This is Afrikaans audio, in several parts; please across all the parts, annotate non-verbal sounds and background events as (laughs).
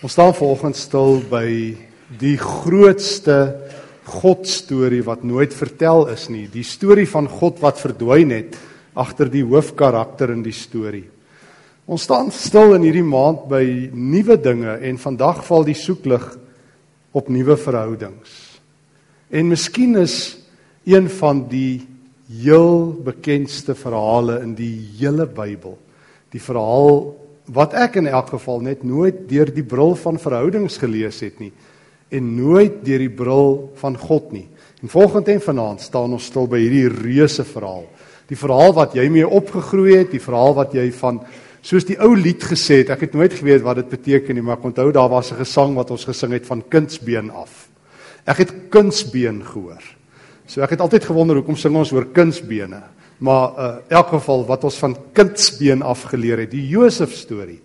Ons staan vanoggend stil by die grootste God storie wat nooit vertel is nie, die storie van God wat verdwyn het agter die hoofkarakter in die storie. Ons staan stil in hierdie maand by nuwe dinge en vandag val die soeklig op nuwe verhoudings. En miskien is een van die heel bekendste verhale in die hele Bybel, die verhaal wat ek in elk geval net nooit deur die bril van verhoudings gelees het nie en nooit deur die bril van God nie. En volgende en vanaand staan ons stil by hierdie reuse verhaal. Die verhaal wat jy mee opgegroei het, die verhaal wat jy van soos die ou lied gesê het, ek het nooit geweet wat dit beteken nie, maar ek onthou daar was 'n gesang wat ons gesing het van kindsbeen af. Ek het kindsbeen gehoor. So ek het altyd gewonder hoekom sing ons oor kindsbene? Maar uh elk geval wat ons van kindsbeen af geleer het, die Josef storie.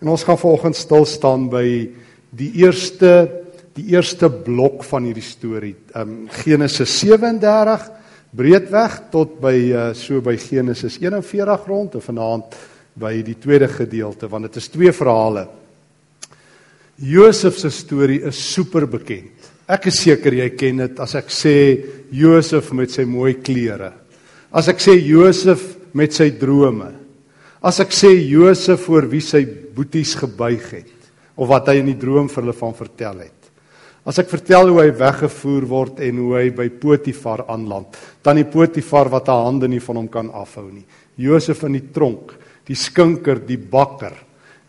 En ons gaan vanoggend stil staan by die eerste die eerste blok van hierdie storie. Um Genesis 37 breedweg tot by uh so by Genesis 41 rond en vanaand by die tweede gedeelte want dit is twee verhale. Josef se storie is super bekend. Ek is seker jy ken dit as ek sê Josef met sy mooi klere. As ek sê Josef met sy drome. As ek sê Josef voor wie sy boeties gebuig het of wat hy in die droom vir hulle van vertel het. As ek vertel hoe hy weggevoer word en hoe hy by Potifar aanland, dan die Potifar wat haar hande nie van hom kan afhou nie. Josef in die tronk, die skinker, die bakker,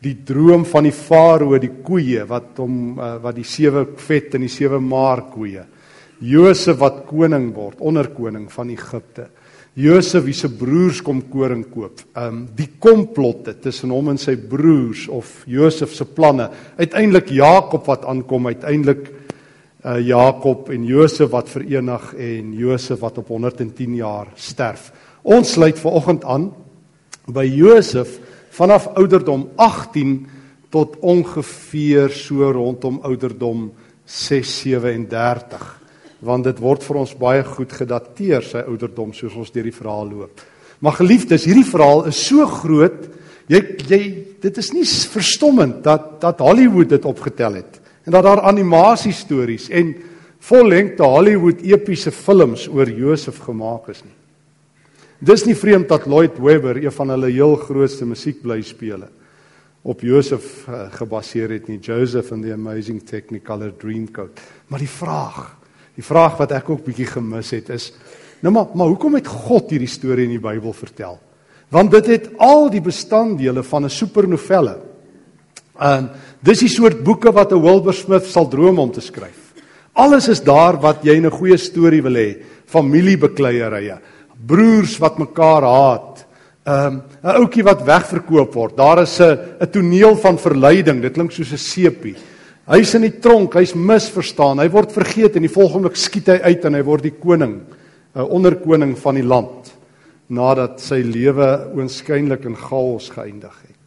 die droom van die farao, die koeie wat hom uh, wat die sewe vet en die sewe maar koeie. Josef wat koning word, onderkoning van Egipte. Josef wie se broers kom koring koop. Ehm um, die komplotte tussen hom en sy broers of Josef se planne. Uiteindelik Jakob wat aankom, uiteindelik uh, Jakob en Josef wat verenig en Josef wat op 110 jaar sterf. Ons sluit vanoggend aan by Josef vanaf ouderdom 18 tot ongeveer so rondom ouderdom 6 37 want dit word vir ons baie goed gedateer sy ouderdom soos ons deur die verhaal loop. Maar geliefdes, hierdie verhaal is so groot, jy jy dit is nie verstommend dat dat Hollywood dit opgetel het en dat daar animasie stories en vollengte Hollywood epiese films oor Josef gemaak is nie. Dis nie vreemd dat Lloyd Webber, een van hulle heel grootste musiekblyspele, op Josef uh, gebaseer het nie, Joseph and the Amazing Technicolor Dreamcoat. Maar die vraag Die vraag wat ek ook bietjie gemis het is nou maar maar hoekom het God hierdie storie in die Bybel vertel? Want dit het al die bestanddele van 'n supernovelle. En dis die soort boeke wat 'n Wilbur Smith sal droom om te skryf. Alles is daar wat jy in 'n goeie storie wil hê. Familiebekleierye, broers wat mekaar haat, um, 'n ouetjie wat wegverkoop word. Daar is 'n 'n toneel van verleiding. Dit klink soos 'n sepie. Hy's in die tronk, hy's misverstaan, hy word vergeet en die volgende oomblik skiet hy uit en hy word die koning, 'n onderkoning van die land nadat sy lewe oënskynlik in chaos geëindig het.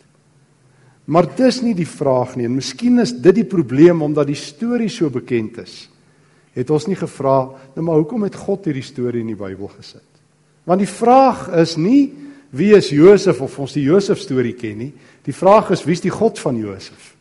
Maar dis nie die vraag nie en miskien is dit die probleem omdat die storie so bekend is. Het ons nie gevra nou maar hoekom het God hierdie storie in die Bybel gesit? Want die vraag is nie wie is Josef of ons die Josef storie ken nie. Die vraag is wie is die God van Josef?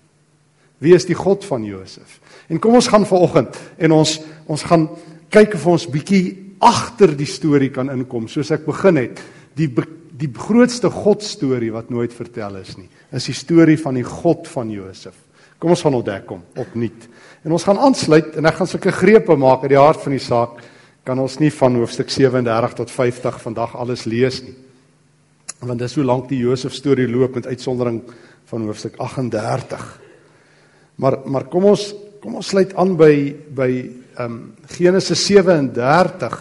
Wie is die God van Josef? En kom ons gaan vanoggend en ons ons gaan kyk of ons bietjie agter die storie kan inkom soos ek begin het. Die die grootste God storie wat nooit vertel is nie, is die storie van die God van Josef. Kom ons gaan ontdek hom opnuut. En ons gaan aansluit en ek gaan sulke grepe maak uit die hart van die saak kan ons nie van hoofstuk 37 tot 50 vandag alles lees nie. Want dis hoe lank die Josef storie loop met uitsondering van hoofstuk 38. Maar maar kom ons kom ons sluit aan by by ehm um, Genesis 37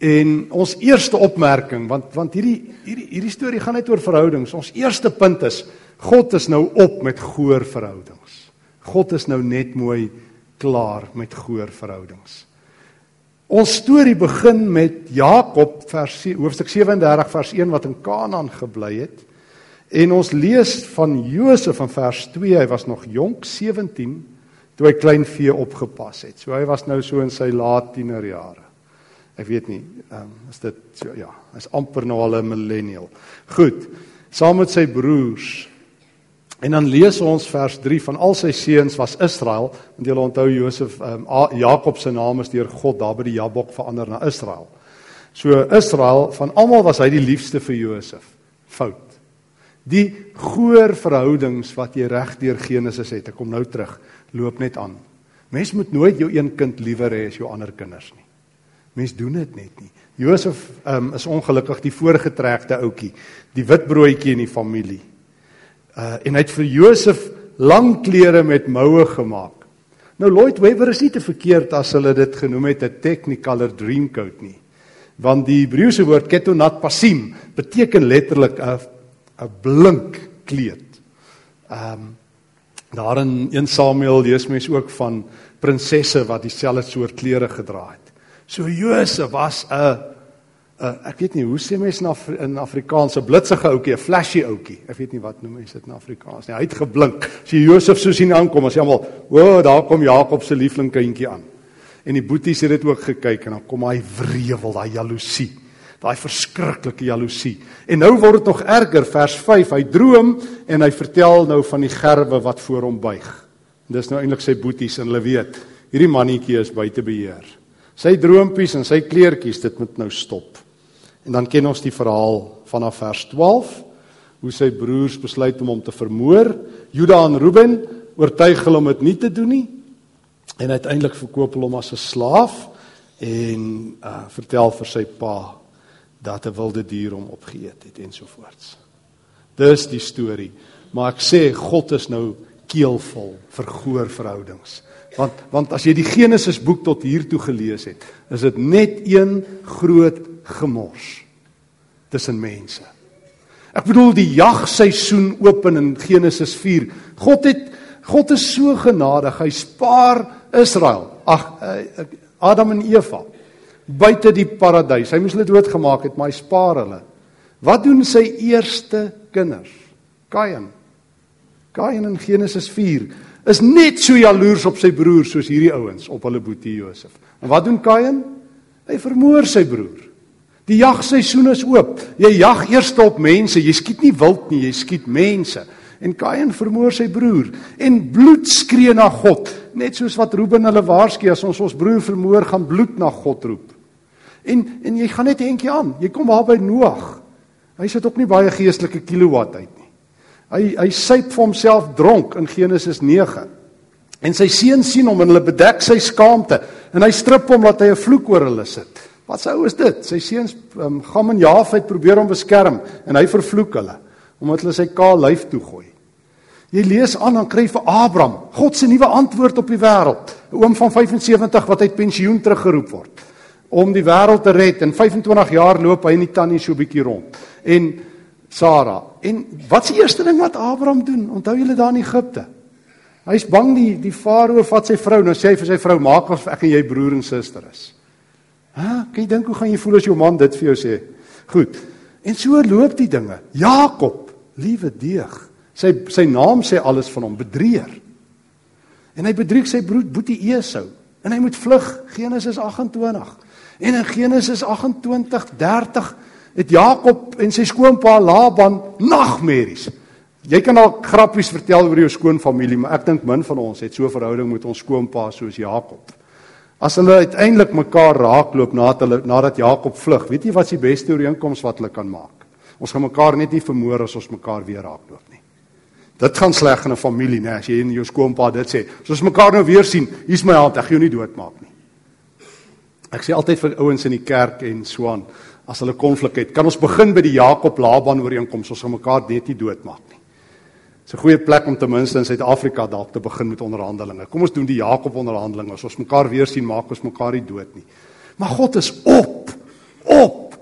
en ons eerste opmerking want want hierdie hierdie hierdie storie gaan net oor verhoudings. Ons eerste punt is God is nou op met goeie verhoudings. God is nou net mooi klaar met goeie verhoudings. Ons storie begin met Jakob vers hoofstuk 37 vers 1 wat in Kanaan gebly het. En ons lees van Josef in vers 2, hy was nog jonk, 17, toe hy klein vee opgepas het. So hy was nou so in sy laat tienerjare. Ek weet nie, ehm um, is dit so ja, hy's amper nou al 'n millennial. Goed. Saam met sy broers En dan lees ons vers 3 van al sy seuns was Israel, want jy onthou Josef um, Jakob se naam is deur God daar by die Jabok verander na Israel. So Israel van almal was hy die liefste vir Josef. Fout. Die goeie verhoudings wat jy reg deur Genesis het, ek kom nou terug, loop net aan. Mens moet nooit jou een kind liewer hê as jou ander kinders nie. Mens doen dit net nie. Josef um, is ongelukkig die voorgetrekte ouetjie, die wit broodjie in die familie. Uh en hy het vir Josef lang klere met moue gemaak. Nou Lloyd Webber is nie te verkeerd as hulle dit genoem het 'n technicolor dreamcoat nie. Want die Hebreëse woord ketonat pasim beteken letterlik 'n 'n blink kleed. Um daar in 1 Samuel lees mens ook van prinsesse wat dieselfde soort klere gedra het. So Josef was 'n ek weet nie hoe sê mense Afri in Afrikaans 'n blitsige ouetjie, 'n flashy ouetjie. Ek weet nie wat noem mense dit in Afrikaans nie. Hy het geblink. As jy Josef so sien aankom, as jy almal, "O, oh, daar kom Jakob se liefling kindjie aan." En die boeties het dit ook gekyk en dan kom hy wrevel, daai jaloesie. Daai verskriklike jaloesie. En nou word dit nog erger, vers 5. Hy droom en hy vertel nou van die gerwe wat voor hom buig. En dis nou eintlik sy boeties en hulle weet, hierdie mannetjie is buite beheer. Sy droompies en sy kleertjies, dit moet nou stop. En dan ken ons die verhaal vanaf vers 12 hoe sy broers besluit om hom te vermoor. Juda en Reuben oortuig hulle om dit nie te doen nie. En uiteindelik verkoop hulle hom as 'n slaaf en uh vertel vir sy pa dat 'n wilde dier hom opgeëet het ensovoorts. Dis die storie. Maar ek sê God is nou keelvol vir goeie verhoudings. Want want as jy die Genesis boek tot hier toe gelees het, is dit net een groot gemors tussen mense. Ek bedoel die jagseisoen open in Genesis 4. God het God is so genadig. Hy spaar Israel. Ag eh, Adam en Eva buite die paradys. Hy moes hulle doodgemaak het, maar hy spaar hulle. Wat doen sy eerste kinders? Kain. Kain in Genesis 4 is net so jaloers op sy broer soos hierdie ouens op hulle boetie Josef. En wat doen Kain? Hy vermoor sy broer. Die jagseisoen is oop. Jy jag eers op mense, jy skiet nie wild nie, jy skiet mense. En Kain vermoor sy broer en bloed skree na God, net soos wat Reuben hulle waarsku as ons ons broer vermoor, gaan bloed na God roep. En en jy gaan net eentjie aan. Jy kom daar by Noag. Hy sit ook nie baie geestelike kilowatt uit nie. Hy hy syp vir homself dronk in Genesis 9. En sy seun sien hom en hulle bedek sy skaamte en hy strip hom dat hy 'n vloek oor hulle sit. Wat sou is dit? Sy seuns um, Gam en Jafet probeer hom beskerm en hy vervloek hulle omdat hulle sy kaal lyf toegooi. Jy lees aan dan kry vir Abraham God se nuwe antwoord op die wêreld. 'n Oom van 75 wat uit pensioen teruggeroep word om die wêreld te red en 25 jaar loop hy in die tannie so bietjie rond. En Sara. En wat se eerste ding wat Abraham doen? Onthou julle daar in Egipte? Hy's bang die die farao vat sy vrou. Nou sê hy vir sy vrou: "Maak of ek en jy broer en suster is." Hæ, kan jy dink hoe gaan jy voel as jou man dit vir jou sê? Goed. En so loop die dinge. Jakob, liewe deeg. Sy sy naam sê alles van hom, bedrieër. En hy bedrieg sy broer Boetie Esau en hy moet vlug Genesis 28. En in Genesis 28:30 het Jakob en sy skoonpa Laban nagmerries. Jy kan al grappies vertel oor jou skoonfamilie, maar ek dink min van ons het so 'n verhouding met ons skoonpa soos Jakob. As hulle uiteindelik mekaar raakloop nadat hulle nadat Jakob vlug, weet jy wat die beste ooreenkoms wat hulle kan maak? Ons gaan mekaar net nie vermoor as ons mekaar weer raakloop nie. Dit gaan sleg in 'n familie, né, as jy en jou skoonpa dit sê. As ons mekaar nou weer sien, hier's my hand, ek gaan jou nie doodmaak nie. Ek sê altyd vir ouens in die kerk en so aan, as hulle konflik het, kan ons begin by die Jakob Laban ooreenkoms, ons gaan mekaar net nie doodmaak nie. Dis 'n goeie plek om ten minste in Suid-Afrika dalk te begin met onderhandelinge. Kom ons doen die Jakob onderhandelinge. As ons mekaar weer sien, maak ons mekaar nie dood nie. Maar God is op. Op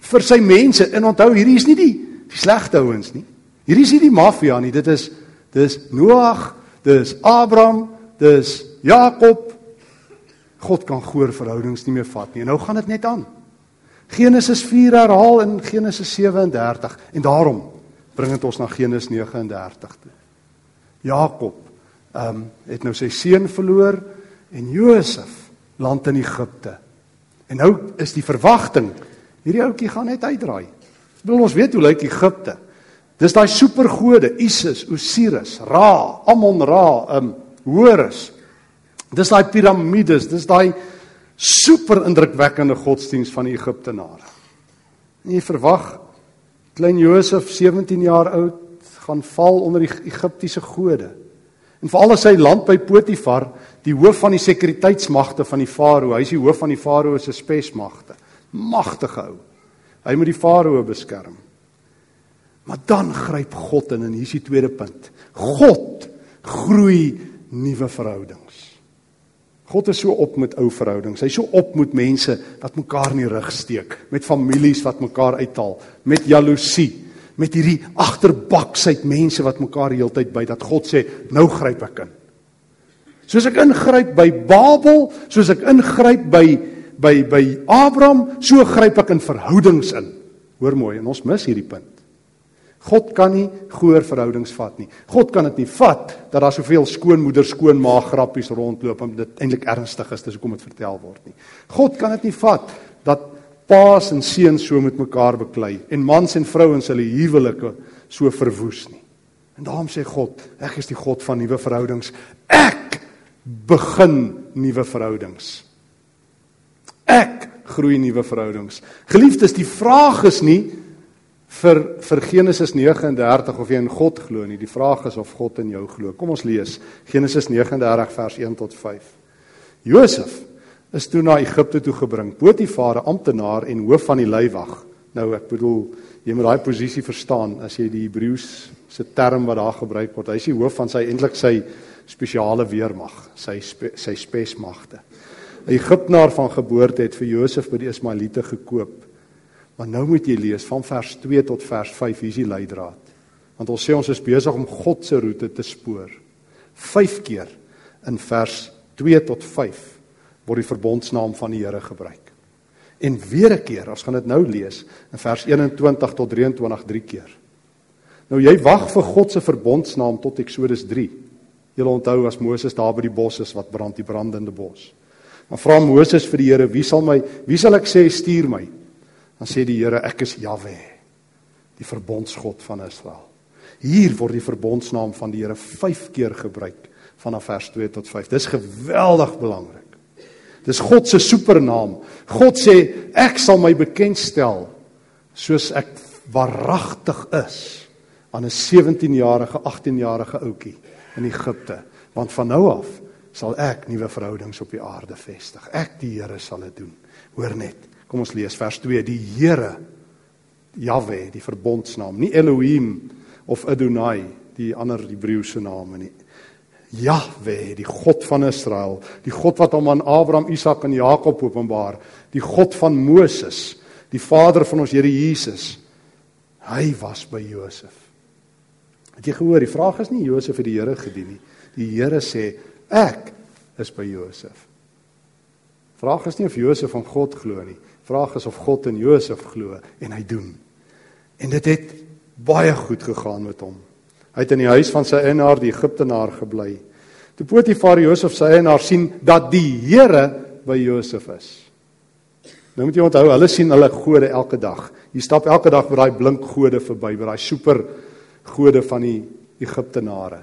vir sy mense. En onthou, hierdie is nie die die slegte ouens nie. Hierdie is nie die maffia nie. Dit is dis Noag, dis Abraham, dis Jakob. God kan goeie verhoudings nie meer vat nie. En nou gaan dit net aan. Genesis 4 herhaal in Genesis 37 en daarom bring dit ons na Genesis 39 toe. Jakob ehm um, het nou sy seun verloor en Josef land in Egipte. En nou is die verwagting hierdie ouetjie gaan net uitdraai. Wil ons weet hoe lyk Egipte? Dis daai supergode Isis, Osiris, Ra, Amon-Ra, um Horus. Dis daai piramides, dis daai super indrukwekkende godsdiens van die Egiptenare. En jy verwag klein Josef 17 jaar oud gaan val onder die Egiptiese gode. En veral as hy land by Potifar, die hoof van die sekuriteitsmagte van die farao, hy is die hoof van die farao se spesmagte. Magtige ou. Hy moet die farao beskerm. Maar dan gryp God in en hier is die tweede punt. God groei nuwe verhoudings. God is so op met ou verhoudings. Hy's so op met mense wat mekaar in die rug steek, met families wat mekaar uithaal, met jaloesie, met hierdie agterbaksheid mense wat mekaar heeltyd by dat God sê, nou gryp ek in. Soos ek ingryp by Babel, soos ek ingryp by by by Abraham, so gryp ek in verhoudings in. Hoor mooi, en ons mis hierdie punt. God kan nie goeie verhoudings vat nie. God kan dit nie vat dat daar soveel skoonmoeder skoonma grappies rondloop en dit eintlik ernstig is, dis hoekom dit vertel word nie. God kan dit nie vat dat paas en seuns so met mekaar beklei en mans en vrouens hulle huwelike so verwoes nie. En daarom sê God, ek is die God van nuwe verhoudings. Ek begin nuwe verhoudings. Ek groei nuwe verhoudings. Geliefdes, die vraag is nie vir vir Genesis 39 of jy in God glo nie. Die vraag is of God in jou glo. Kom ons lees Genesis 39 vers 1 tot 5. Josef is toe na Egipte toe gebring. Potifar, amptenaar en hoof van die leiwag. Nou ek bedoel, jy moet daai posisie verstaan as jy die Hebreëus se term wat daar gebruik word. Hy is die hoof van sy eintlik sy spesiale weermag, sy spe, sy spesmagte. 'n Egiptenaar van geboorte het vir Josef by die Ismaeliete gekoop. Maar nou moet jy lees van vers 2 tot vers 5 hier is die leidraad. Want ons sê ons is besig om God se roete te spoor. 5 keer in vers 2 tot 5 word die verbondsnaam van die Here gebruik. En weer 'n keer, ons gaan dit nou lees in vers 21 tot 23 drie keer. Nou jy wag vir God se verbondsnaam tot Eksodus 3. Jy onthou as Moses daar by die bos is wat brand die brandende bos. Maar vra Moses vir die Here, wie sal my, wie sal ek sê stuur my? Dan sê die Here, ek is Jahwe, die verbondsgod van Israel. Hier word die verbondsnaam van die Here 5 keer gebruik vanaf vers 2 tot 5. Dis geweldig belangrik. Dis God se supernaam. God sê ek sal my bekendstel soos ek waaragtig is aan 'n 17-jarige, 18-jarige ouetjie in Egipte, want van nou af sal ek nuwe verhoudings op die aarde vestig. Ek die Here sal dit doen. Hoor net. Kom ons lees vers 2. Die Here Jahwe, die verbondsnaam, nie Elohim of Adonai, die ander Hebreëse name nie. Jahwe, die God van Israel, die God wat hom aan Abraham, Isak en Jakob openbaar, die God van Moses, die Vader van ons Here Jesus. Hy was by Josef. Het jy gehoor? Die vraag is nie Josef het die Here gedien nie. Die Here sê, ek is by Josef. Vraag is nie of Josef van God glo nie. Vraag is of God in Josef glo en hy doen. En dit het baie goed gegaan met hom. Hy het in die huis van sy eienaar die Egiptenaar gebly. Toe Potifar Josef sy eienaar sien dat die Here by Josef is. Nou moet jy onthou, hulle sien hulle gode elke dag. Jy stap elke dag by daai blink gode verby, by daai super gode van die Egiptenare.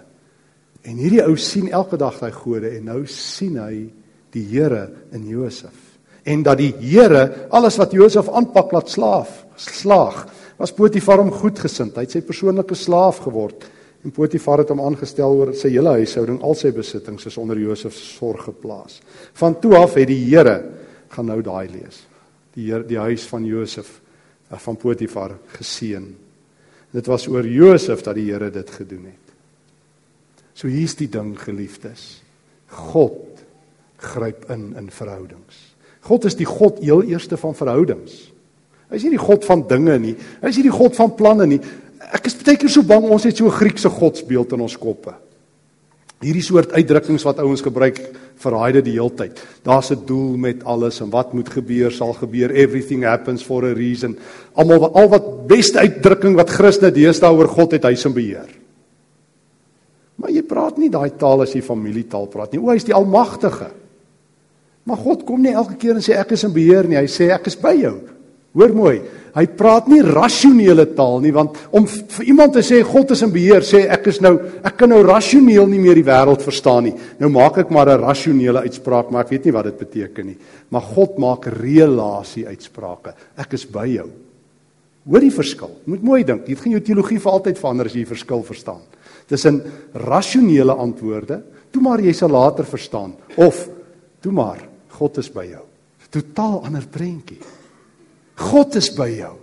En hierdie ou sien elke dag daai gode en nou sien hy die Here in Josef en dat die Here alles wat Josef aanpak laat slaaf slaag was Potifar hom goedgesind hy het sy persoonlike slaaf geword. En Potifar het hom aangestel oor sy hele huishouding al sy besittings is onder Josef se sorg geplaas. Van toe af het die Here gaan nou daai lees die Heer, die huis van Josef eh, van Potifar geseën. Dit was oor Josef dat die Here dit gedoen het. So hier's die ding geliefdes. God gryp in in verhoudings God is die God heel eerste van verhoudings. Hy is nie die God van dinge nie. Hy is nie die God van planne nie. Ek is baie keer so bang ons het so 'n Griekse godsbeeld in ons koppe. Hierdie soort uitdrukkings wat ouens gebruik verraai dit die heeltyd. Daar's 'n doel met alles en wat moet gebeur sal gebeur. Everything happens for a reason. Almal al wat beste uitdrukking wat Christus deesdae oor God het hy se beheer. Maar jy praat nie daai taal as jy familietaal praat nie. O, hy is die almagtige. Maar God kom nie elke keer en sê ek is in beheer nie. Hy sê ek is by jou. Hoor mooi, hy praat nie rasionele taal nie want om vir iemand te sê God is in beheer, sê ek is nou ek kan nou rasioneel nie meer die wêreld verstaan nie. Nou maak ek maar 'n rasionele uitspraak, maar ek weet nie wat dit beteken nie. Maar God maak relasie uitsprake. Ek is by jou. Hoor die verskil. Moet mooi dink. Dit gaan jou teologie vir altyd verander as jy die verskil verstaan. Tussen rasionele antwoorde, toe maar jy sal later verstaan of toe maar God is by jou. Totaal ander prentjie. God is by jou.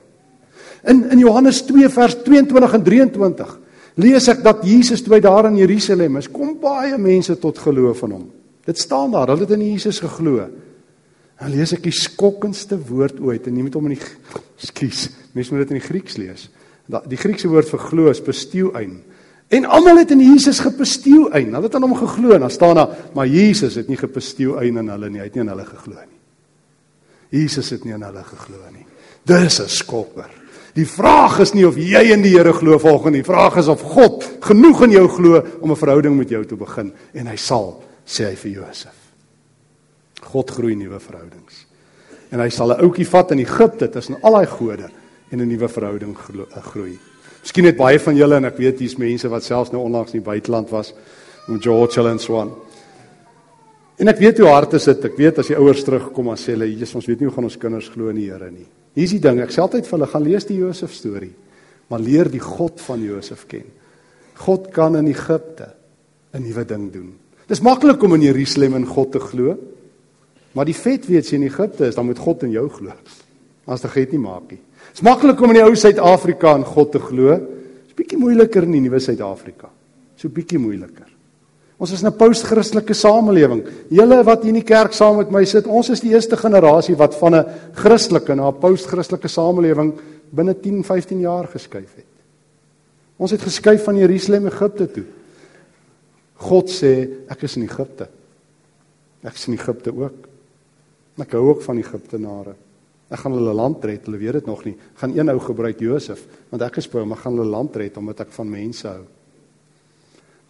In in Johannes 2 vers 22 en 23 lees ek dat Jesus toe hy daar in Jerusalem is, kom baie mense tot geloof in hom. Dit staan daar, hulle het in Jesus geglo. Dan lees ek die skokkendste woord ooit en jy moet hom in die (laughs) skuis, mense moet dit in die Grieks lees. Die Griekse woord vir glo is pisteuein. En almal het in Jesus gepisteuein. Hulle het aan hom geglo en dan staan daar, maar Jesus het nie gepisteuein in hulle nie, hy het nie aan hulle geglo nie. Jesus het nie aan hulle geglo nie. Dis 'n skokker. Die vraag is nie of jy in die Here glo volgens nie. Vraag is of God genoeg in jou glo om 'n verhouding met jou te begin en hy sal, sê hy vir Josef. God groei nuwe verhoudings. En hy sal 'n ouetjie vat in Egipte tussen al daai gode en 'n nuwe verhouding eh, groei. Miskien het baie van julle en ek weet hier's mense wat selfs nou onlangs in die buiteland was om George Hill and Swan. En ek weet hoe hard is dit. Ek weet as die ouers terugkom en sê hulle, "Jesus, ons weet nie hoe gaan ons kinders glo in die Here nie." Hier's die ding, ek sê altyd vir hulle, "Gaan lees die Josef storie, maar leer die God van Josef ken." God kan in Egipte 'n nuwe ding doen. Dis maklik om in Jerusalem in God te glo. Maar die vet weet jy in Egipte is dan moet God in jou glo. As dit gee nie maak nie. Dis maklik om in die ou Suid-Afrika in God te glo. Dis bietjie moeiliker in die nuwe Suid-Afrika. So bietjie moeiliker. Ons is 'n postchristelike samelewing. Julle wat hier in die kerk saam met my sit, ons is die eerste generasie wat van 'n Christelike na 'n postchristelike samelewing binne 10, 15 jaar geskuif het. Ons het geskuif van Jerusalem Egipte toe. God sê, ek is in Egipte. Ek is in Egipte ook. Ek hou ook van Egiptenare. Ek gaan hulle land red, hulle weet dit nog nie. Ek gaan een ou gebruik Josef, want ek gespreek, maar gaan hulle land red omdat ek van mense hou.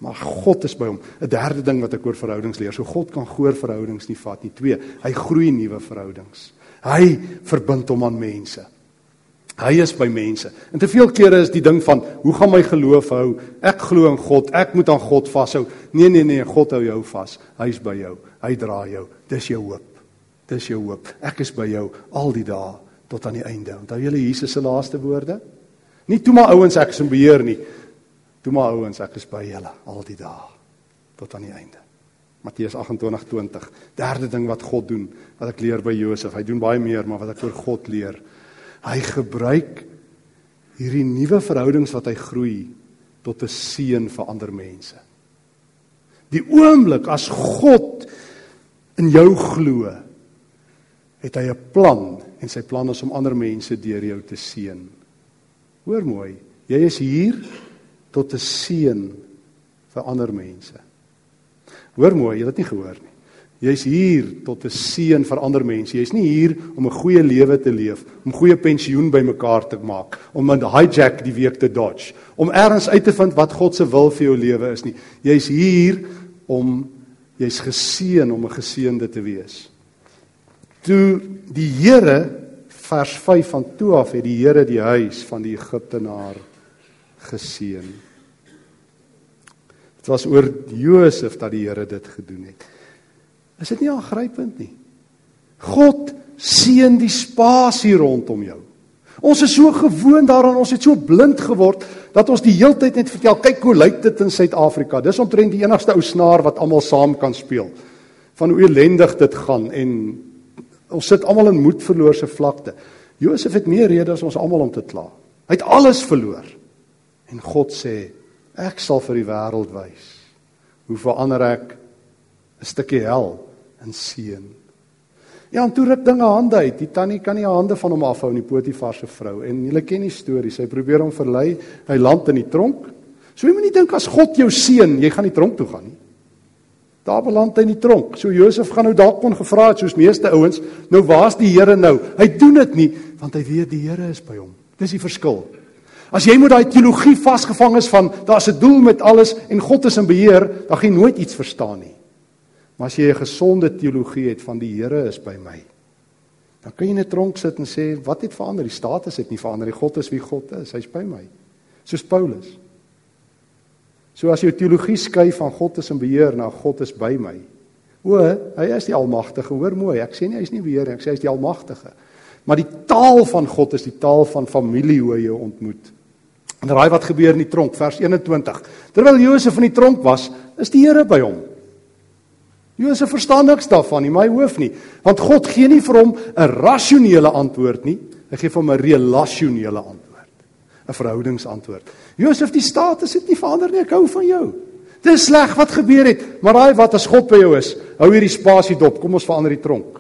Maar God is by hom. 'n Derde ding wat ek oor verhoudings leer, so God kan goeie verhoudings nie vat nie. Twee, hy groei nuwe verhoudings. Hy verbind hom aan mense. Hy is by mense. En te veel kere is die ding van, hoe gaan my geloof hou? Ek glo in God, ek moet aan God vashou. Nee nee nee, God hou jou vas. Hy's by jou. Hy dra jou. Dis jou hoop. Dis jou hoop. Ek is by jou al die dae tot aan die einde. Onthou julle Jesus se laaste woorde? Nie toe maar ouens ek is in beheer nie. Toe maar ouens, ek is by julle al die dae tot aan die einde. Matteus 28:20. Derde ding wat God doen, wat ek leer by Josef. Hy doen baie meer, maar wat ek oor God leer. Hy gebruik hierdie nuwe verhoudings wat hy groei tot 'n seën vir ander mense. Die oomblik as God in jou glo, het hy 'n plan en sy plan is om ander mense deur jou te seën. Hoor mooi, jy is hier tot 'n seën vir ander mense. Hoor mooi, jy het nie gehoor nie. Jy's hier tot 'n seën vir ander mense. Jy's nie hier om 'n goeie lewe te leef, om goeie pensioen bymekaar te maak, om 'n hijack die week te dodge, om eers uit te vind wat God se wil vir jou lewe is nie. Jy's hier om jy's geseën om 'n geseënde te wees. Toe die Here vers 5 van toe af het die Here die huis van die Egiptenaar geseën. Dit was oor Josef dat die Here dit gedoen het. Is dit nie aangrypend nie? God seën die spasie rondom jou. Ons is so gewoond daaraan, ons het so blind geword dat ons die heeltyd net vertel, kyk hoe lyk dit in Suid-Afrika. Dis omtrent die enigste ou snaar wat almal saam kan speel. Van hoe elendig dit gaan en ons sit almal in moedverloorse vlakte. Josef het meer redes as ons almal om te kla. Hy het alles verloor. En God sê, ek sal vir die wêreld wys hoe verander ek 'n stukkie hel in seën. Ja, en toe ruk dinge hande uit. Die tannie kan nie haar hande van hom afhou nie, Potifar se vrou. En julle ken die storie. Sy probeer hom verlei. Hy land in die tronk. So jy moet nie dink as God jou seën, jy gaan nie tronk toe gaan nie. Daar beland hy in die tronk. So Josef gaan nou dalk kon gevra het soos meeste ouens, nou waar's die Here nou? Hy doen dit nie want hy weet die Here is by hom. Dis die verskil. As jy moet daai teologie vasgevang is van daar's 'n doel met alles en God is in beheer, dan gaan jy nooit iets verstaan nie. Maar as jy 'n gesonde teologie het van die Here is by my. Dan kan jy in 'n tronk sit en sê wat het verander? Die status het nie verander nie. God is wie God is. Hy's by my. Soos Paulus. So as jou teologie skuif van God is in beheer na God is by my. O, hy is die almagtige. Hoor mooi, ek sê nie hy is nie beheer nie, ek sê hy is die almagtige. Maar die taal van God is die taal van familie hoe jy ontmoet. En raai wat gebeur in die tronk vers 21. Terwyl Josef in die tronk was, is die Here by hom. Josef verstaan niks daarvan nie, maar hy hoef nie, want God gee nie vir hom 'n rasionele antwoord nie, hy gee vir hom 'n relasionele antwoord, 'n verhoudingsantwoord. Josef, die status het nie verander nie, ek hou van jou. Dis sleg wat gebeur het, maar raai wat as God by jou is, hou hierdie spasie dop, kom ons verander die tronk.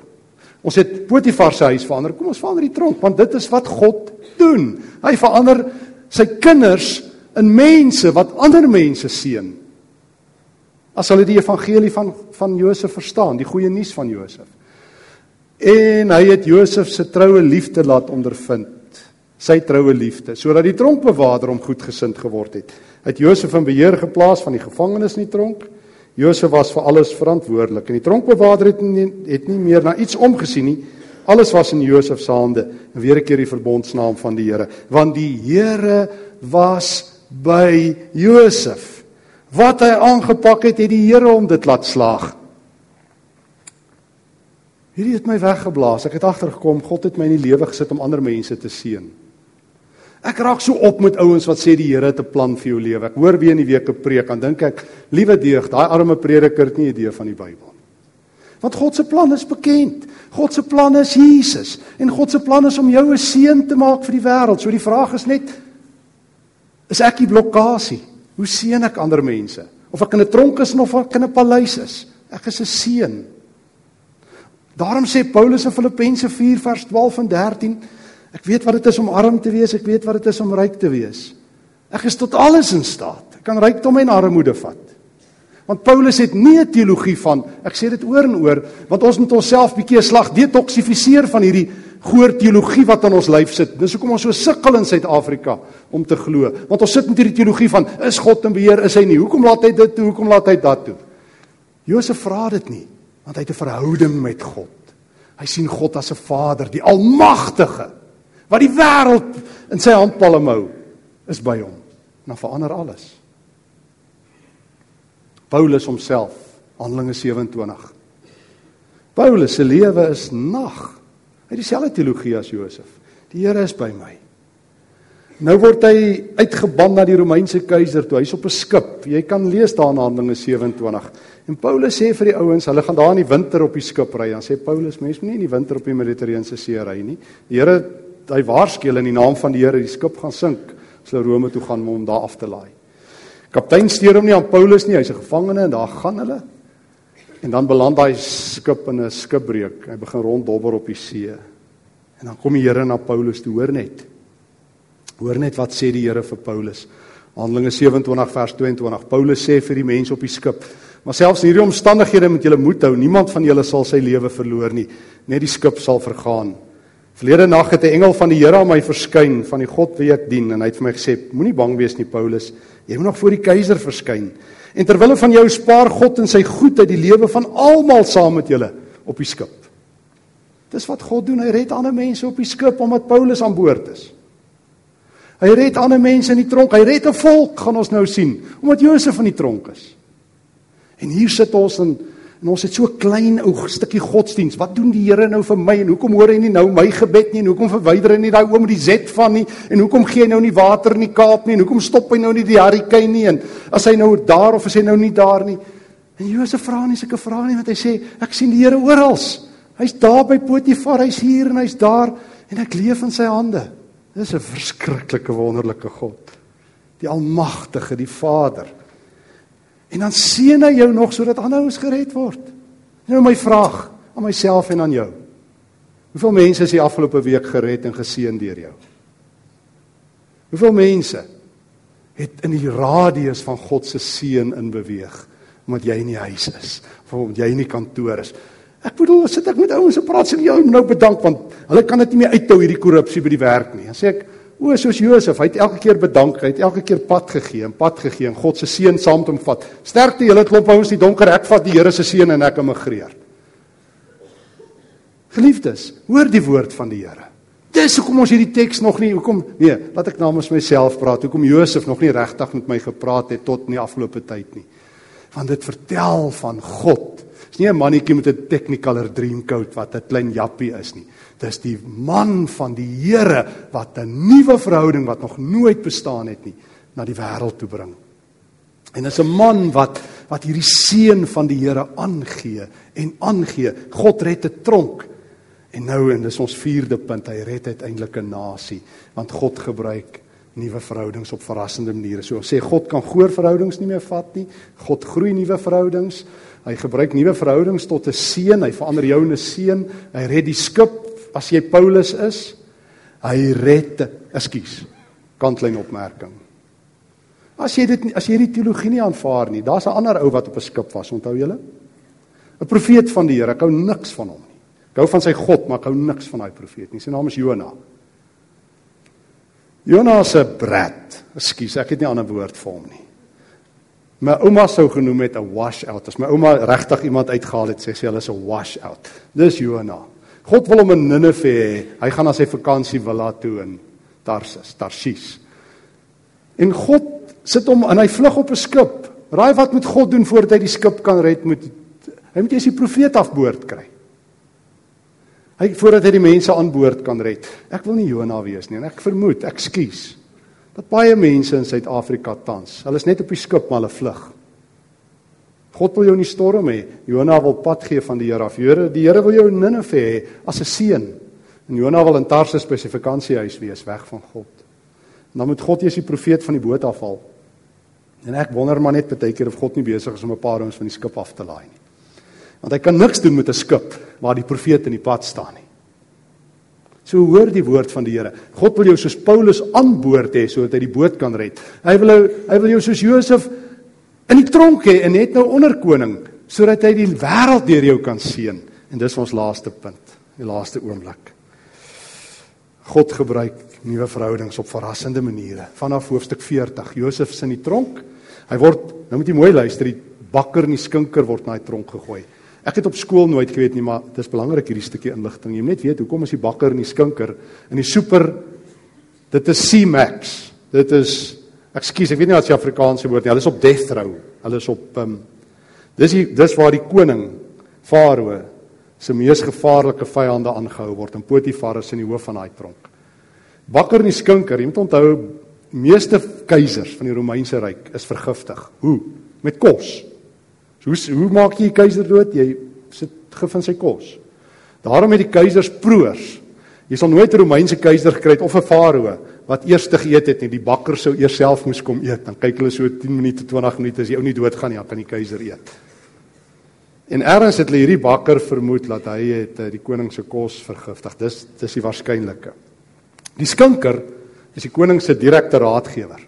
Ons het Potifar se huis verander, kom ons verander die tronk, want dit is wat God doen. Hy verander sy kinders in mense wat ander mense seën. As hulle die evangelie van van Josef verstaan, die goeie nuus van Josef. En hy het Josef se troue liefde laat ondervind, sy troue liefde, sodat die tronkbewaarder hom goedgesind geword het. Hy het Josef in beheer geplaas van die gevangenes in die tronk. Josef was vir alles verantwoordelik en die tronkbewaarder het nie, het nie meer na iets omgesien nie. Alles was in Josef se hande. En weer 'n keer die verbondsnaam van die Here, want die Here was by Josef. Wat hy aangepak het, het die Here hom dit laat slaag. Hierdie het my weggeblaas. Ek het agtergekom God het my in die lewe gesit om ander mense te seën. Ek raak so op met ouens wat sê die Here het 'n plan vir jou lewe. Ek hoor weer in die week 'n preek en dink ek, liewe deug, daai arme prediker het nie idee van die Bybel. Want God se plan is bekend. God se plan is Jesus en God se plan is om jou 'n seën te maak vir die wêreld. So die vraag is net is ek die blokkade? Hoe seën ek ander mense? Of ek in 'n tronk is of ek in 'n paleis is. Ek is 'n seën. Daarom sê Paulus in Filippense 4 vers 12 en 13, ek weet wat dit is om arm te wees, ek weet wat dit is om ryk te wees. Ek is tot alles in staat. Ek kan rykdom en armoede vat. Want Paulus het nie 'n teologie van, ek sê dit oor en oor, want ons moet onsself bietjie 'n slag detoksifiseer van hierdie goeie teologie wat in ons lyf sit. Dis hoekom ons so sukkel in Suid-Afrika om te glo. Want ons sit met hierdie teologie van is God in beheer, is hy nie? Hoekom laat hy dit toe? Hoekom laat hy dat toe? Josef vra dit nie, want hy het 'n verhouding met God. Hy sien God as 'n Vader, die Almagtige, wat die wêreld in sy handpalm hou, is by hom. Dan verander alles. Paulus homself, Handelinge 27. Paulus se lewe is nag Hy het dieselfde teologie as Josef. Die Here is by my. Nou word hy uitgeban na die Romeinse keiser toe. Hy's op 'n skip. Jy kan lees daar in Handelinge 27. En Paulus sê vir die ouens, hulle gaan daar in die winter op die skip ry. Dan sê Paulus, mense moenie in die winter op die Mediterrane See ry nie. Die Here hy waarsku hulle in die naam van die Here, die skip gaan sink as hulle Rome toe gaan om hom daar af te laai. Kaptein steur hom nie aan Paulus nie, hy's 'n gevangene en daar gaan hulle. En dan beland hy skip in 'n skipbreuk. Hy begin ronddobber op die see. En dan kom die Here na Paulus toe, hoor net. Hoor net wat sê die Here vir Paulus. Handelinge 27 vers 22. Paulus sê vir die mense op die skip: "Maar selfs in hierdie omstandighede moet julle moed hou. Niemand van julle sal sy lewe verloor nie. Net die skip sal vergaan." Verlede nag het 'n engel van die Here aan my verskyn, van die God wie ek dien, en hy het vir my gesê: "Moenie bang wees nie, Paulus. Jy moet nog voor die keiser verskyn." En terwille van jou spaar God in sy goedheid die lewe van almal saam met julle op die skip. Dis wat God doen, hy red ander mense op die skip omdat Paulus aan boord is. Hy red ander mense in die tronk, hy red 'n volk, gaan ons nou sien, omdat Josef in die tronk is. En hier sit ons in En ons het so klein ou stukkie godsdiens. Wat doen die Here nou vir my en hoekom hoor hy nie nou my gebed nie en hoekom verwyder hy nie daai oom met die Z van nie en hoekom gee hy nou nie water in die Kaap nie en hoekom stop hy nou nie die hurricane nie en as hy nou daar of as hy nou nie daar nie. En Josef vra nie sulke vrae nie want hy sê ek sien die Here oral. Hy's daar by Potifar, hy's hier en hy's daar en ek leef in sy hande. Dis 'n verskriklike wonderlike God. Die almagtige, die Vader. En dan seën hy jou nog sodat ander ouens gered word. Nou my vraag aan myself en aan jou. Hoeveel mense is die afgelope week gered en geseën deur jou? Hoeveel mense het in die radius van God se seën in beweeg omdat jy in die huis is of omdat jy in die kantoor is? Ek bedoel, sit ek met ouens en praat sê jy moet nou bedank want hulle kan dit nie meer uithou hierdie korrupsie by die werk nie. Dan sê ek, O, soos Josef, hy het elke keer bedank, hy het elke keer pad gegee en pad gegee en God se seën saam met hom vat. Sterkte julle klop ouens die donker, ek vat die Here se seën en ek immigreer. Geliefdes, hoor die woord van die Here. Dis hoekom ons hierdie teks nog nie hoekom nee, laat ek namens myself praat. Hoekom Josef nog nie regtig met my gepraat het tot in die afgelope tyd nie. Want dit vertel van God. Dis nie 'n mannetjie met 'n Technicolor Dreamcoat wat 'n klein jappie is nie. Dis die man van die Here wat 'n nuwe verhouding wat nog nooit bestaan het nie na die wêreld toe bring. En dis 'n man wat wat hierdie seën van die Here aangee en aangee. God red 'n tronk. En nou en dis ons vierde punt, hy red uiteindelik 'n nasie, want God gebruik nuwe verhoudings op verrassende maniere. So ons sê God kan goeie verhoudings nie meer vat nie. God groei nuwe verhoudings. Hy gebruik nuwe verhoudings tot 'n seën. Hy verander jou in 'n seën. Hy red die skip as jy Paulus is. Hy red, ekskuus. Kantlyn opmerking. As jy dit as jy hierdie teologie nie aanvaar nie, daar's 'n ander ou wat op 'n skip was, onthou julle? 'n Profeet van die Here. Ek hou niks van hom nie. Ek hou van sy God, maar ek hou niks van daai profeet nie. Sy naam is Jona. Jona se brat. Ekskuus, ek het nie 'n ander woord vir hom nie. My ouma sou genoem het 'n washout. As my ouma regtig iemand uitgehaal het, sê sy hulle is 'n washout. Dis Jona. God wil hom in Ninive hê. Hy gaan na sy vakansie villa toe in Tarsus, Tarsis. En God sit hom en hy vlug op 'n skip. Raai wat moet God doen voordat hy die skip kan red? Moet hy moet eers die profeet afboord kry. Hy voordat hy die mense aan boord kan red. Ek wil nie Jona wees nie en ek vermoed, ek skuis. Dat baie mense in Suid-Afrika tans, hulle is net op die skip maar hulle vlug. God wil jou in die storm hê. Jona wil pad gee van die Here af. Here, die Here wil jou in Ninive hê as 'n seun. En Jona wil in Tarsus by sy vakansiehuis wees weg van God. En dan moet God eers die profeet van die boot afhaal. En ek wonder maar net baie keer of God nie besig is om 'n paar ouens van die skip af te laai nie. Want hy kan niks doen met 'n skip waar die profeet in die pad staan nie. So hoor die woord van die Here. God wil jou soos Paulus aan boord hê sodat hy die boot kan red. Hy wil jou hy wil jou soos Josef in die tronk hê en net nou onder koning sodat hy die wêreld deur jou kan seën. En dis ons laaste punt, die laaste oomblik. God gebruik nuwe verhoudings op verrassende maniere. Vanaf hoofstuk 40, Josef is in die tronk. Hy word, nou moet jy mooi luister, die bakker en die skinker word na die tronk gegooi. Ek het op skool nooit geweet nie, maar dit is belangrik hierdie stukkie inligting. Jy moet net weet hoekom is die bakker en die skinker in die super dit is C-Max. Dit is ekskuus, ek weet nie wat se Afrikaanse woord nie. Hulle is op death row. Hulle is op um, dis die dis waar die koning Farao se mees gevaarlike vyande aangehou word en Potifar is in die hoof van daai tronk. Bakker en die skinker, jy moet onthou meeste keisers van die Romeinse ryk is vergiftig. Hoe? Met kos. So hoe hoe maak jy 'n keiser dood? Jy sit gif in sy kos. Daarom het die keisers proors. Jy sal nooit 'n Romeinse keiser gekry het of 'n farao wat eers te geëet het nie. Die bakker sou eers self moes kom eet. Dan kyk hulle so 10 minute, 20 minute as die ou nie doodgaan nie, dan kan die keiser eet. En ergens het hulle hierdie bakker vermoed dat hy het eh, die koning se kos vergiftig. Dis dis die waarskynlike. Die skinker is die koning se direkte raadgewer.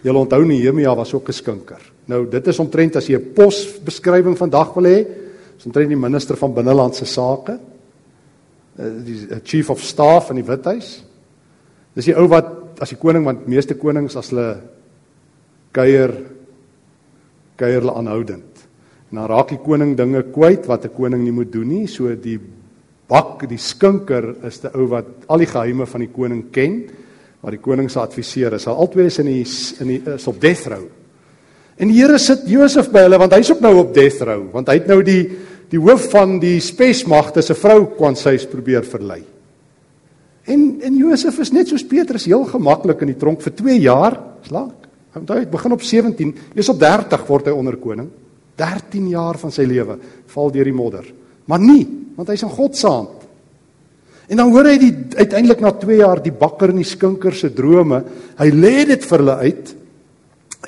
Jy onthou Nehemia was ook 'n skinker. Nou dit is omtrent as jy 'n posbeskrywing vandag wil hê, is omtrent die minister van binnelandse sake, eh, die eh, chief of staff in die Withuis. Dis die ou wat as die koning want meeste konings as hulle kuier kuier hulle aanhoudend. En dan raak die koning dinge kwyt wat 'n koning nie moet doen nie, so die bak, die skinker is die ou wat al die geheime van die koning ken, wat die koning se adviseur is. Hy altyd is in die in die is op death row. En die Here sit Josef by hulle want hy's ook nou op death row want hy het nou die die hoof van die spesmagte se vrou kwansys probeer verlei. En en Josef is net soos Petrus heel gemaklik in die tronk vir 2 jaar, is lank. Onthou hy begin op 17, eers op 30 word hy onderkoning. 13 jaar van sy lewe val deur die modder. Maar nie, want hy's in God se hand. En dan hoor hy die uiteindelik na 2 jaar die bakker en die skinker se drome. Hy lê dit vir hulle uit.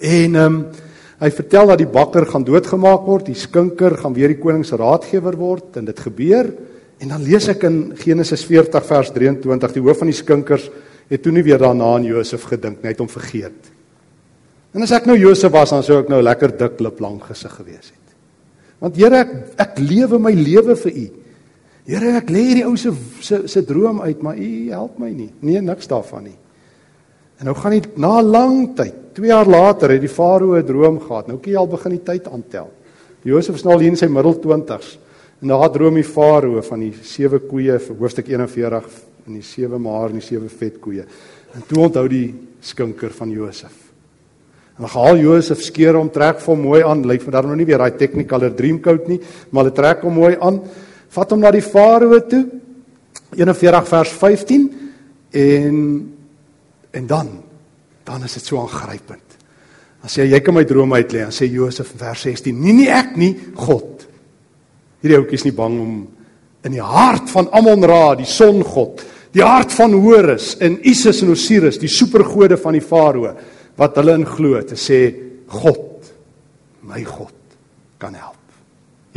En ehm um, Hy vertel dat die bakker gaan doodgemaak word, die skinker gaan weer die koning se raadgewer word en dit gebeur. En dan lees ek in Genesis 40 vers 23, die hoof van die skinkers het toe nie weer daarna aan Josef gedink nie, hy het hom vergeet. En as ek nou Josef was, dan sou ek nou lekker dik lip lank gesig gewees het. Want Here, ek ek lewe my lewe vir U. Here, ek lê hierdie ou se se se droom uit, maar U help my nie. Nee, niks daarvan nie. En nou gaan hy na lang tyd 2 jaar later het die farao 'n droom gehad. Nou kan jy al begin die tyd aantel. Josef is nou al in sy middel 20s En daar droom die farao van die sewe koeie vir hoofstuk 41 en die sewe maar en die sewe vet koeie. En toe onthou die skinker van Josef. En dan haal Josef skeer hom trek vir mooi aan, lyk vir daar nou nie weer daai technicolor dream coat nie, maar hulle trek hom mooi aan, vat hom na die farao toe. 41 vers 15 en en dan dan is dit so aangrypend. Dan sê hy jy kan my droom uitlê, dan sê Josef vers 16, nie nie ek nie, God. Hierdie ouetjie is nie bang om in die hart van Amon-Ra, die songod, die hart van Horus en Isis en Osiris, die supergode van die Farao wat hulle in glo te sê God, my God kan help.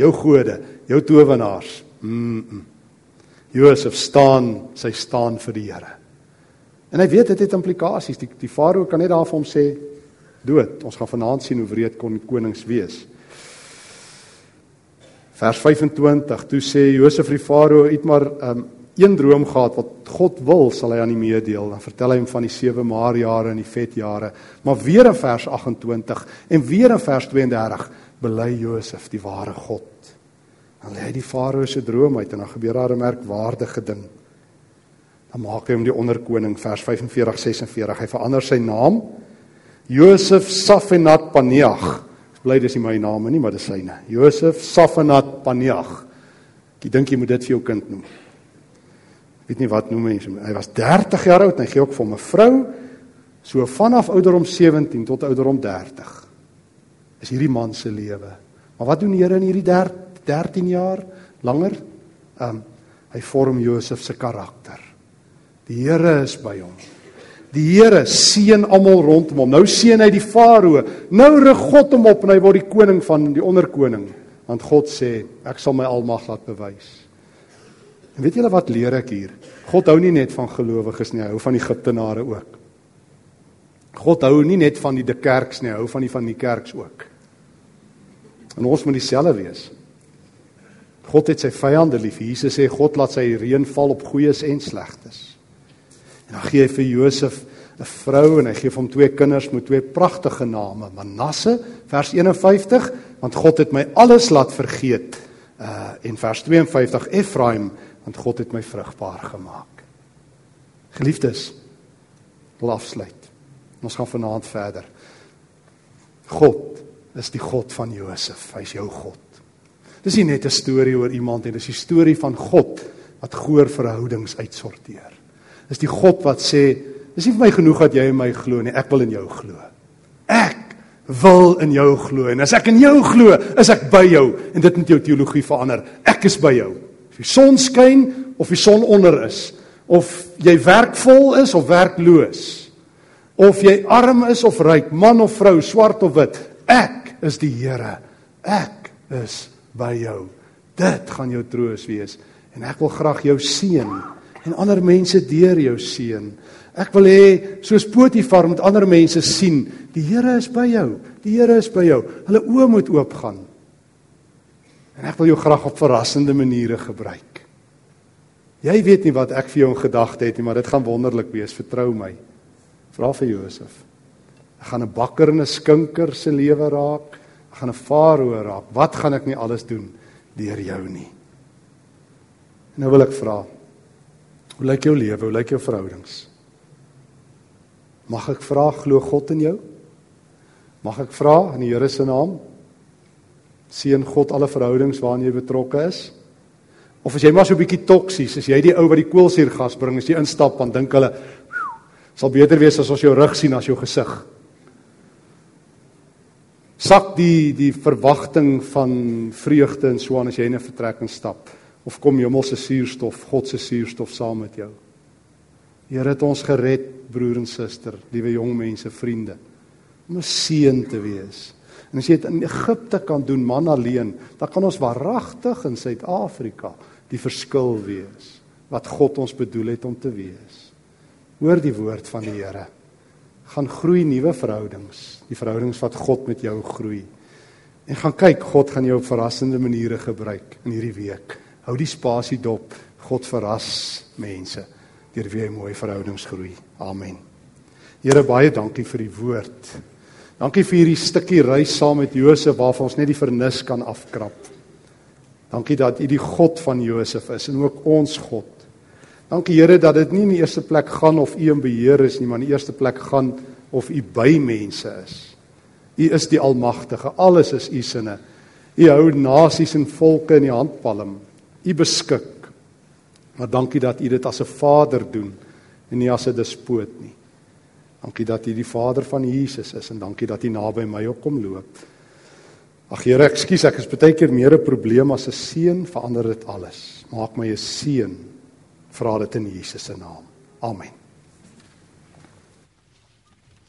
Jou gode, jou towenaars. Mm. -mm. Josef staan, sy staan vir die Here. En hy weet dit het implikasies. Die die Farao kan net daar vir hom sê dood. Ons gaan vanaand sien hoe wreed kon konings wees. Vers 25. Toe sê Josef vir die Farao, "Het maar um, een droom gehad wat God wil sal hy aan hom meedeel. Dan vertel hy hom van die 7 maar jare en die vet jare. Maar weer in vers 28 en weer in vers 32 bely Josef die ware God. Dan lê hy die farao se droom uit en dan gebeur daar 'n merkwaardige ding. Dan maak hy hom die onderkoning vers 45 46. Hy verander sy naam Josef Safenat Paneag. Ek bly dis nie my naam nie, maar dis syne. Josef Safenat Paneag. Ek dink jy moet dit vir jou kind noem. Weet nie wat noem mense hy was 30 jaar oud en hy gee ook vir 'n vrou so vanaf ouderdom 17 tot ouderdom 30 is hierdie man se lewe. Maar wat doen die Here in hierdie 13 jaar langer? Um, hy vorm Josef se karakter. Die Here is by hom die Here seën almal rondom hom nou seën hy die farao nou rig God hom op en hy word die koning van die onderkoning want God sê ek sal my almag laat bewys En weet julle wat leer ek hier? God hou nie net van gelowiges nie, hy hou van die Egiptenare ook. God hou nie net van die de kerks nie, hy hou van die van die kerks ook. En ons moet dieselfde wees. God het sy vyande lief. Jesus sê God laat sy reën val op goeies en slegtes. En dan gee hy vir Josef 'n vrou en hy gee hom twee kinders met twee pragtige name, Manasse vers 51, want God het my alles laat vergeet. Uh en vers 52 Efraim want God het my vrugbaar gemaak. Geliefdes, wil afsluit. Ons gaan vanaand verder. God is die God van Josef. Hy's jou God. Dis nie net 'n storie oor iemand nie, dis die storie van God wat goeie verhoudings uitsorteer. Dis die God wat sê, dis nie vir my genoeg dat jy in my glo nie, ek wil in jou glo. Ek wil in jou glo en as ek in jou glo, is ek by jou en dit moet jou teologie verander. Ek is by jou. Of die son skyn of die son onder is, of jy werkvol is of werkloos, of jy arm is of ryk, man of vrou, swart of wit, ek is die Here. Ek is by jou. Dit gaan jou troos wees en ek wil graag jou seën en ander mense deur jou seën. Ek wil hê soos Potifar met ander mense sien, die Here is by jou. Die Here is by jou. Hulle oë moet oopgaan. En ek wil jou graag op verrassende maniere gebruik. Jy weet nie wat ek vir jou in gedagte het nie, maar dit gaan wonderlik wees, vertrou my. Vra vir Josef. Ek gaan 'n bakker en 'n skinker se lewe raak. Ek gaan 'n farao raak. Wat gaan ek nie alles doen deur jou nie? En nou wil ek vra. Hoe lyk jou lewe? Hoe lyk jou verhoudings? Mag ek vra glo God in jou? Mag ek vra in die Here se naam Seën God alle verhoudings waarin jy betrokke is. Of as jy maar so 'n bietjie toksies, as jy die ou wat die koolsuurgas bring, as jy instap, dan dink hulle sal beter wees as ons jou rug sien as jou gesig. Sak die die verwagting van vreugde en so aan as jy in 'n vertrek instap of kom hemel se suurstof, God se suurstof saam met jou. Here het ons gered, broer en suster, liewe jong mense, vriende, om 'n seën te wees. En as jy dit in Egipte kan doen man alleen, dan kan ons waaragtig in Suid-Afrika die verskil wees wat God ons bedoel het om te wees. Hoor die woord van die Here. Gaan groei nuwe verhoudings, die verhoudings wat God met jou groei. En gaan kyk, God gaan jou op verrassende maniere gebruik in hierdie week. Hou die spasie dop. God verras mense deur wie hy mooi verhoudings groei. Amen. Here baie dankie vir die woord. Dankie vir hierdie stukkie reis saam met Josef waarvan ons net die vernis kan afkrap. Dankie dat U die God van Josef is en ook ons God. Dankie Here dat dit nie in die eerste plek gaan of U in beheer is nie, maar in die eerste plek gaan of U by mense is. U is die almagtige. Alles is U sinne. U hou nasies en volke in die handpalm. U beskik. Maar dankie dat U dit as 'n Vader doen en nie as 'n despoot nie. Dankie dat U die Vader van Jesus is en dankie dat U naby my ook kom loop. Ag Here, ekskuus, ek is baie keer meer 'n probleem as 'n seun, verander dit alles. Maak my 'n seun. Vra dit in Jesus se naam. Amen.